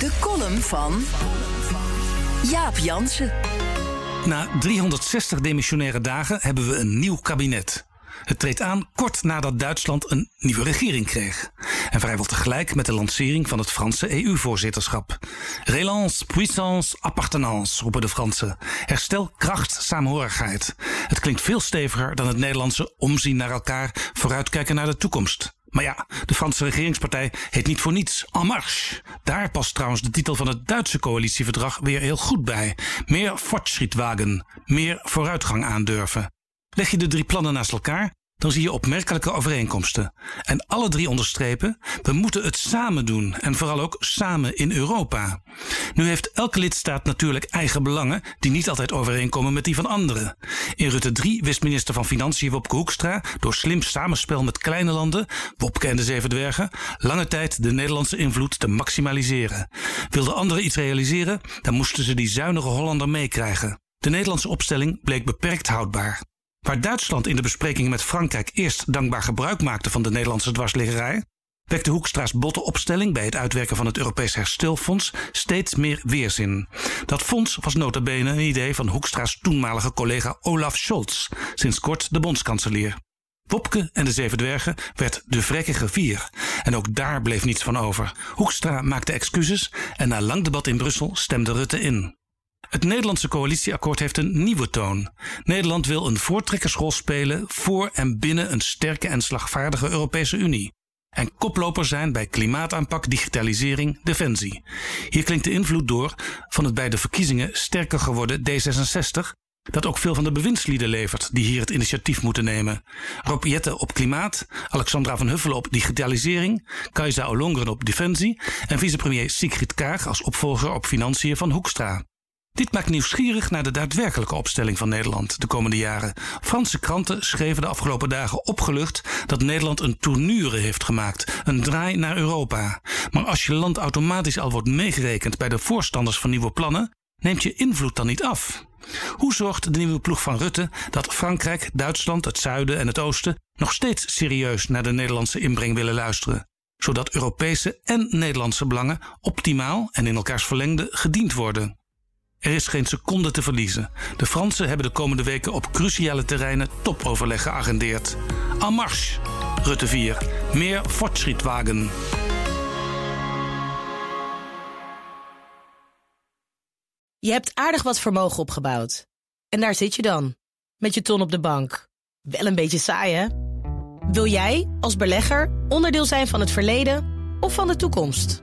De column van Jaap Jansen. Na 360 demissionaire dagen hebben we een nieuw kabinet. Het treedt aan kort nadat Duitsland een nieuwe regering kreeg. En vrijwel tegelijk met de lancering van het Franse EU-voorzitterschap. Relance, puissance, appartenance, roepen de Fransen. Herstel, kracht, saamhorigheid. Het klinkt veel steviger dan het Nederlandse omzien naar elkaar, vooruitkijken naar de toekomst. Maar ja, de Franse regeringspartij heet niet voor niets En Marche. Daar past trouwens de titel van het Duitse coalitieverdrag weer heel goed bij. Meer Fortschrittwagen, meer vooruitgang aandurven. Leg je de drie plannen naast elkaar, dan zie je opmerkelijke overeenkomsten. En alle drie onderstrepen, we moeten het samen doen en vooral ook samen in Europa. Nu heeft elke lidstaat natuurlijk eigen belangen die niet altijd overeenkomen met die van anderen. In Rutte 3 wist minister van Financiën Wopke Hoekstra door slim samenspel met kleine landen, Wopke en de Zeven Dwergen, lange tijd de Nederlandse invloed te maximaliseren. Wilden anderen iets realiseren, dan moesten ze die zuinige Hollander meekrijgen. De Nederlandse opstelling bleek beperkt houdbaar. Waar Duitsland in de besprekingen met Frankrijk eerst dankbaar gebruik maakte van de Nederlandse dwarsliggerij, wekte Hoekstra's botte opstelling bij het uitwerken van het Europees Herstelfonds steeds meer weerzin. Dat fonds was nota bene een idee van Hoekstra's toenmalige collega Olaf Scholz, sinds kort de bondskanselier. Wopke en de Zeven Dwergen werd de vrekkige vier. En ook daar bleef niets van over. Hoekstra maakte excuses en na lang debat in Brussel stemde Rutte in. Het Nederlandse coalitieakkoord heeft een nieuwe toon. Nederland wil een voortrekkersrol spelen voor en binnen een sterke en slagvaardige Europese Unie. En koploper zijn bij klimaataanpak, digitalisering, defensie. Hier klinkt de invloed door van het bij de verkiezingen sterker geworden D66, dat ook veel van de bewindslieden levert die hier het initiatief moeten nemen. Rob Jette op klimaat, Alexandra van Huffelen op digitalisering, Kajsa Ollongren op defensie en vicepremier Sigrid Kaag als opvolger op financiën van Hoekstra. Dit maakt nieuwsgierig naar de daadwerkelijke opstelling van Nederland de komende jaren. Franse kranten schreven de afgelopen dagen opgelucht dat Nederland een tournure heeft gemaakt, een draai naar Europa. Maar als je land automatisch al wordt meegerekend bij de voorstanders van nieuwe plannen, neemt je invloed dan niet af. Hoe zorgt de nieuwe ploeg van Rutte dat Frankrijk, Duitsland, het zuiden en het oosten nog steeds serieus naar de Nederlandse inbreng willen luisteren? Zodat Europese en Nederlandse belangen optimaal en in elkaars verlengde gediend worden. Er is geen seconde te verliezen. De Fransen hebben de komende weken op cruciale terreinen topoverleg geagendeerd. En marche, Rutte 4. Meer Fortschrittwagen. Je hebt aardig wat vermogen opgebouwd. En daar zit je dan, met je ton op de bank. Wel een beetje saai, hè? Wil jij, als belegger, onderdeel zijn van het verleden of van de toekomst?